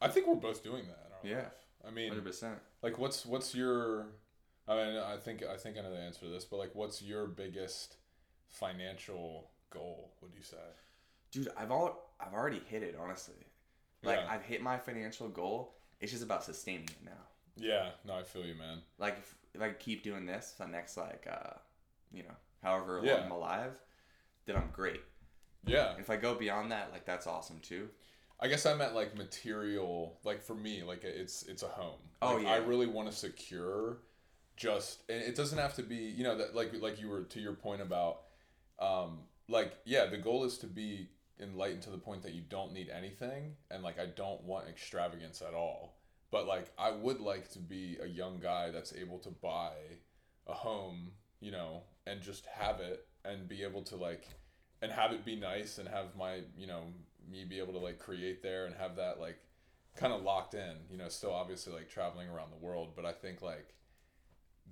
I think we're both doing that. Yeah. life. I mean, 100% like what's what's your I mean I think I think I know the answer to this, but like what's your biggest financial goal, would you say? dude i've all i've already hit it honestly like Yeah. i've hit my financial goal it's just about sustaining it now Yeah, no, I feel you, man. like if, if i keep doing this for the next like uh you know however long Yeah. i'm alive then i'm great Yeah. if i go beyond that like that's awesome too I guess I meant like material, like for me, like it's it's a home. Oh, Like, yeah. I really want to secure just and it doesn't have to be, you know, that like like you were to your point about um like yeah, the goal is to be enlightened to the point that you don't need anything and like I don't want extravagance at all. But like I would like to be a young guy that's able to buy a home, you know, and just have it and be able to like and have it be nice and have my, you know, me be able to like create there and have that like kind of locked in, you know, still obviously like traveling around the world, but I think like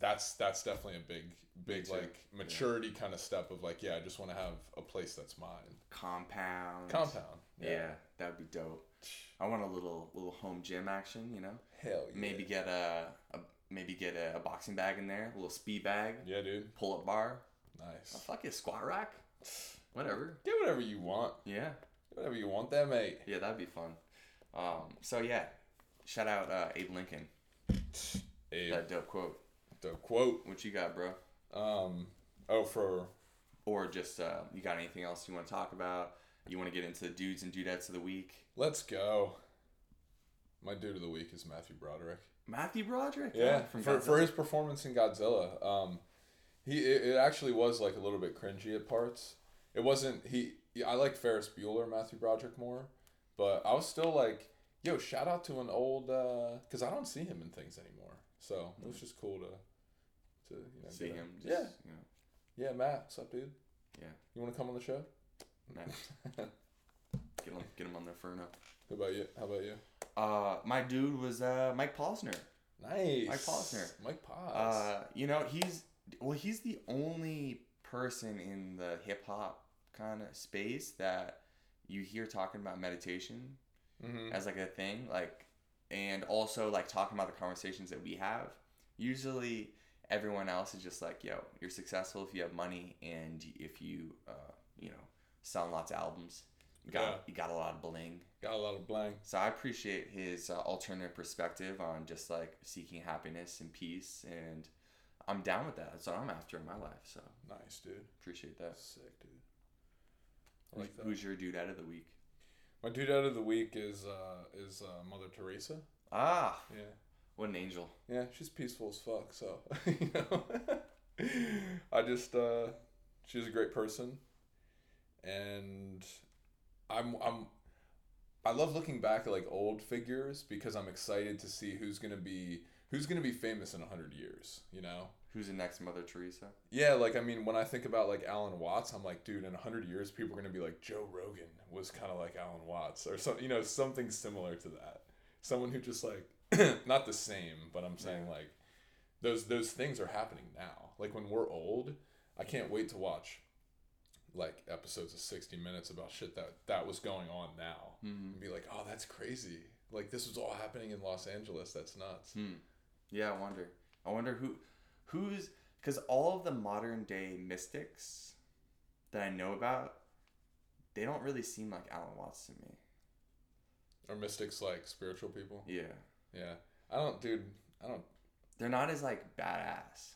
that's that's definitely a big big like maturity kind of step of like yeah, I just want to have a place that's mine. compound Compound. Yeah, that would be dope. I want a little little home gym action, you know. Hell yeah. Maybe get a, a maybe get a, a boxing bag in there, a little speed bag, Yeah, dude. pull up bar, Nice. fuck it, squat rack, whatever. Get whatever you want. Yeah, Get whatever you want there, mate. yeah, that'd be fun. Um, so yeah, shout out uh, Abe Lincoln. Abe, That dope quote. The quote. What you got, bro? Um, oh, for Or just uh, you got anything else you want to talk about? You want to get into the dudes and dudettes of the week? let's go. My dude of the week is Matthew Broderick. Matthew Broderick. Yeah, from for, for his performance in Godzilla, um, he it, it actually was like a little bit cringy at parts. It wasn't he. I like Ferris Bueller, Matthew Broderick more, but I was still like, yo, shout out to an old because I don't see him in things anymore. So it was just cool to to you know see him. Just, yeah, You know, yeah, Matt, what's up, dude? Yeah. you want to come on the show? Matt, (laughs) get him, get him on there for enough. How about you? How about you? Uh, my dude was uh, Mike Posner. Nice, Mike Posner. Mike Pos. Uh, you know, he's well, he's the only person in the hip hop kind of space that you hear talking about meditation mm-hmm. as like a thing, like, and also like talking about the conversations that we have. Usually, everyone else is just like, "Yo, you're successful if you have money and if you, uh, you know, sell lots of albums." got Yeah. he got a lot of bling. Got a lot of bling. So I appreciate his uh, alternate perspective on just like seeking happiness and peace, and I'm down with that. That's what I'm after in my life. So Nice, dude. appreciate that. Sick, dude. I like that. Who's your dude out of the week? My dude out of the week is uh is uh, Mother Teresa. Ah, Yeah. What an angel. Yeah, she's peaceful as fuck. So (laughs) you know, I just uh, she's a great person, and I'm I'm I love looking back at like old figures because I'm excited to see who's gonna be who's gonna be famous in a hundred years. You know. Who's the next Mother Teresa? Yeah, like I mean, when I think about like Alan Watts, I'm like, dude, in hundred years, people are gonna be like Joe Rogan was kind of like Alan Watts, or some, you know, something similar to that. Someone who just like, (coughs) not the same, but I'm saying like, those those things are happening now. Like when we're old, I can't wait to watch like episodes of 60 Minutes about shit that that was going on now, Mm-hmm. and be like, oh, that's crazy. Like this was all happening in Los Angeles. That's nuts. Hmm. Yeah, I wonder. I wonder who, who's because all of the modern day mystics that I know about, they don't really seem like Alan Watts to me. Are mystics like spiritual people? Yeah, Yeah, I don't, dude. I don't. they're not as like badass.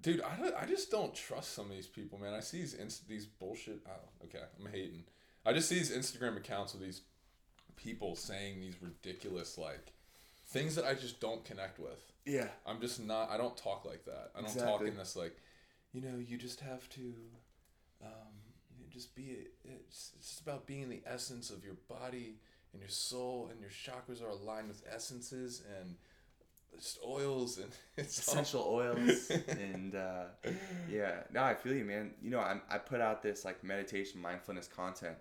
Dude, I, don't, I just don't trust some of these people, man. I see these inst- these bullshit. Oh, okay, I'm hating. I just see these Instagram accounts of these people saying these ridiculous like things that I just don't connect with. Yeah. I'm just not. I don't talk like that. I don't talk in this like, you know, you just have to, um, just be. It's, it's just about being the essence of your body and your soul, and your chakras are aligned with essences and just oils and (laughs) it's all- essential oils (laughs) and uh, yeah. No i feel you man. You know I'm, i put out this like meditation mindfulness content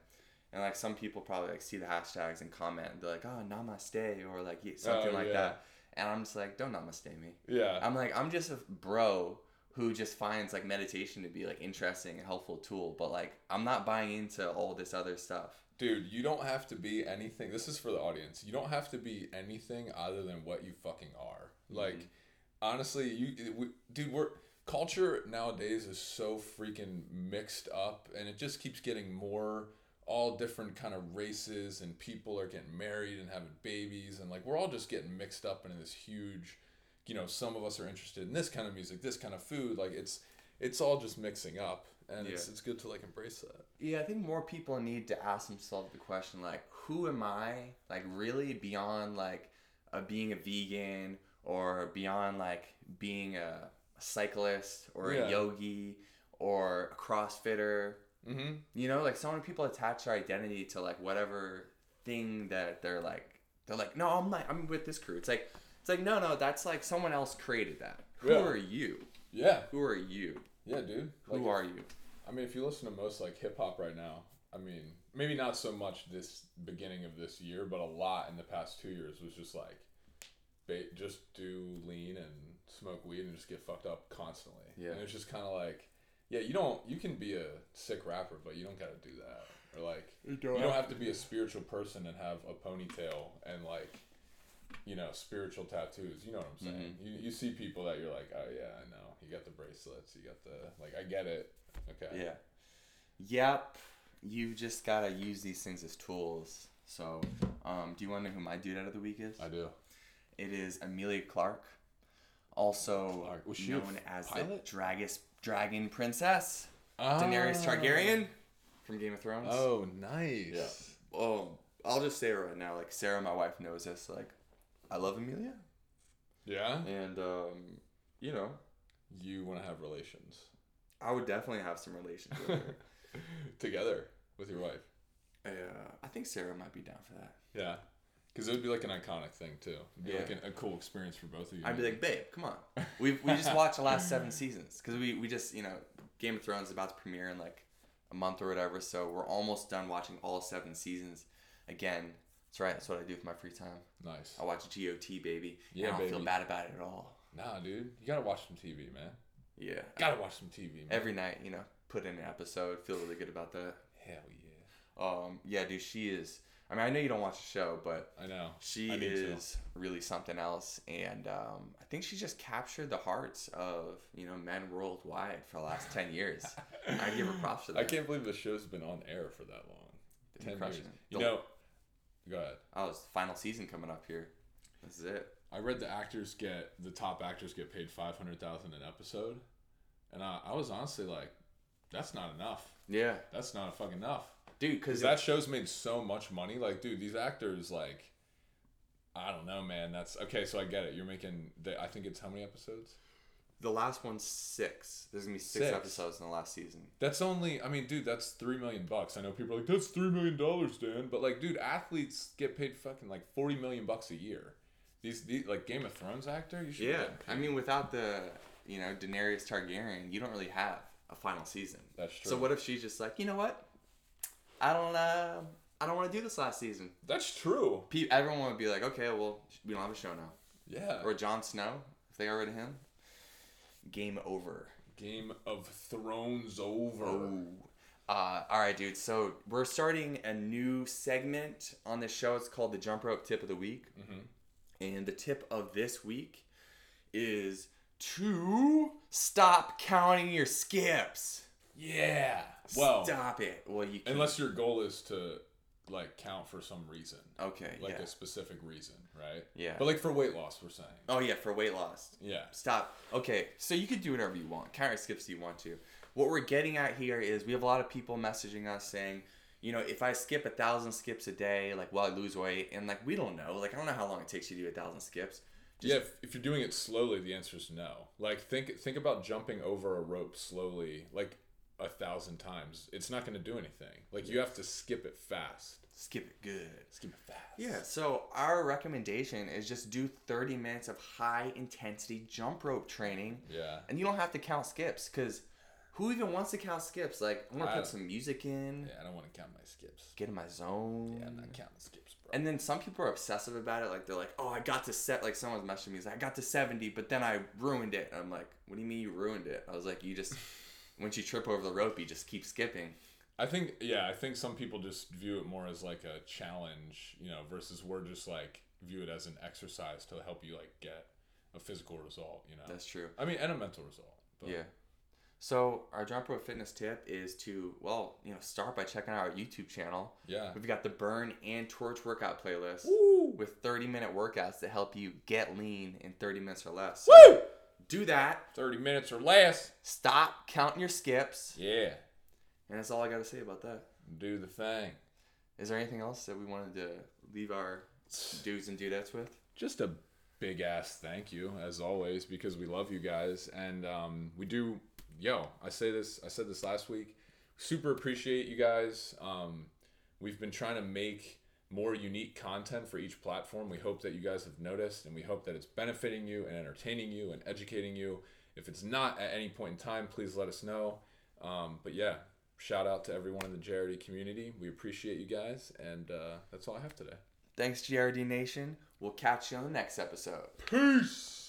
and like some people probably like see the hashtags and comment they're like oh namaste or like yeah, something Oh, like yeah. that. And i'm just like don't namaste me. Yeah. i'm like i'm just a bro who just finds like meditation to be like interesting and helpful tool but like i'm not buying into all this other stuff Dude, you don't have to be anything. This is for the audience. You don't have to be anything other than what you fucking are. Mm-hmm. Like, honestly, you, we, dude, we're culture nowadays is so freaking mixed up, and it just keeps getting more. All different kind of races and people are getting married and having babies, and like we're all just getting mixed up into this huge. You know, some of us are interested in this kind of music, this kind of food. Like it's, it's all just mixing up, and it's Yeah. it's good to like embrace that. Yeah, I think more people need to ask themselves the question like, who am I? Like, really beyond like uh, being a vegan or beyond like being a cyclist or Yeah. a yogi or a CrossFitter. Mm-hmm. You know, like so many people attach their identity to like whatever thing that they're like. They're like, no, I'm like, I'm with this crew. It's like, it's like, no, no, that's like someone else created that. Who Yeah. are you? Yeah, Who are you? yeah, dude. Who Like, are you? I mean, if you listen to most like hip hop right now, I mean, maybe not so much this beginning of this year, but a lot in the past two years was just like, ba- just do lean and smoke weed and just get fucked up constantly. Yeah. And it's just kind of like, yeah, you don't, you can be a sick rapper, but you don't got to do that. Or like, you don't have to be a spiritual person and have a ponytail and like, you know, spiritual tattoos. You know what I'm saying? Mm-hmm. You, you see people that you're like, oh yeah, I know. You got the bracelets. You got the like. I get it. Okay. Yeah. Yep. You just gotta use these things as tools. So, um, do you want to know who my dude out of the week is? I do. It is Emilia Clarke, also Clark. Was she known as pilot? the Dragus Dragon Princess, Daenerys Targaryen from Game of Thrones. Oh, nice. Yeah. Oh, I'll just say it right now. Like Sarah, my wife, knows this. Like, I love Amelia, Yeah. and um, you know, You want to have relations I would definitely have some relations with her. (laughs) together with your wife. uh, I think Sarah might be down for that. Yeah. Because it would be like an iconic thing too. It'd be Yeah. like an, a cool experience for both of you. I'd be like, (laughs) babe, come on. We we just watched the last seven seasons because we we just you know Game of Thrones is about to premiere in like a month or whatever, so we're almost done watching all seven seasons. Again, that's right. That's what I do with my free time. nice. I watch GOT, baby. Yeah, I don't feel bad about it at all. Nah, dude. You gotta watch some TV, man. Yeah. Gotta watch some TV, man. Every night, you know, put in an episode. Feel really good about that. Hell yeah. Um, yeah, dude, she is. I mean, I know you don't watch the show, but I know. She I is really something else, and um, I think she just captured the hearts of you know men worldwide for the last ten years. I give her props for (laughs) that. I can't believe the show's been on air for that long. 10 crushing years. it. You The- know, go ahead. Oh, it's the final season coming up here. This is it. I read the actors get the top actors get paid five hundred thousand an episode, and I, I was honestly like, that's not enough. Yeah, That's not fucking enough. dude. Because that show's made so much money. Like, dude, these actors like, I don't know, man. That's okay. So I get it. You're making. The, I think it's how many episodes? the last one's six. There's gonna be six, Six. episodes in the last season. That's only. I mean, dude, that's three million bucks. I know people are like, that's three million dollars, Dan. But like, dude, athletes get paid fucking like forty million bucks a year. These, these like Game of Thrones actor, you should. Yeah, I mean, without the you know Daenerys Targaryen, you don't really have a final season. that's true. So what if she's just like, you know what? I don't uh, I don't want to do this last season. That's true. Pe- Everyone would be like, okay, well, we don't have a show now. Yeah. Or Jon Snow, if they got rid of him. Game over. Game of Thrones over. Oh. Uh, all right, dude. So we're starting a new segment on this show. It's called the Jump Rope Tip of the Week. Mhm. And the tip of this week is to stop counting your skips. Yeah. Well, stop it. Well, you can. unless your goal is to like count for some reason, okay, like yeah, a specific reason, right? yeah. But like for weight loss, we're saying. oh yeah, for weight loss. Yeah. Stop. Okay, so you could do whatever you want. Count your skips if you want to. What we're getting at here is we have a lot of people messaging us saying, you know, if I skip a thousand skips a day, like will I lose weight? And like we don't know. Like I don't know how long it takes you to do a thousand skips. Just- yeah, if, if you're doing it slowly, the answer is no. Like think think about jumping over a rope slowly, like a thousand times. It's not going to do anything. Like you have to skip it fast. Skip it good. Skip it fast. Yeah, so our recommendation is just do 30 minutes of high intensity jump rope training. Yeah. And you don't have to count skips because who even wants to count skips? Like, I'm to I- put some music in, Yeah, I don't want to count my skips. get in my zone. Yeah, I'm not counting skips. And then some people are obsessive about it. Like, they're like, oh, I got to set, like, someone's messaging me, he's like, I got to 70, but then I ruined it. And I'm like, what do you mean you ruined it? I was like, you just, (laughs) once you trip over the rope, you just keep skipping. I think yeah, I think some people just view it more as like a challenge, you know, versus we're just like view it as an exercise to help you like get a physical result, you know. That's true. I mean, and a mental result. But Yeah. So our jump rope fitness tip is to well, you know, start by checking out our YouTube channel. Yeah. We've got the burn and torch workout playlist Woo! with 30 minute workouts to help you get lean in 30 minutes or less. Woo! Do that. 30 minutes or less. Stop counting your skips. Yeah. And that's all I got to say about that. Do the thing. Is there anything else that we wanted to leave our dudes and dudettes with? Just a big ass thank you as always because we love you guys and um, we do yo i say this i said this last week. Super appreciate you guys. Um, we've been trying to make more unique content for each platform. We hope that you guys have noticed and we hope that it's benefiting you and entertaining you and educating you. If it's not at any point in time please let us know. Um, but yeah shout out to everyone in the JRD community. We appreciate you guys and uh, that's all i have today. Thanks, JRD Nation. We'll catch you on the next episode. peace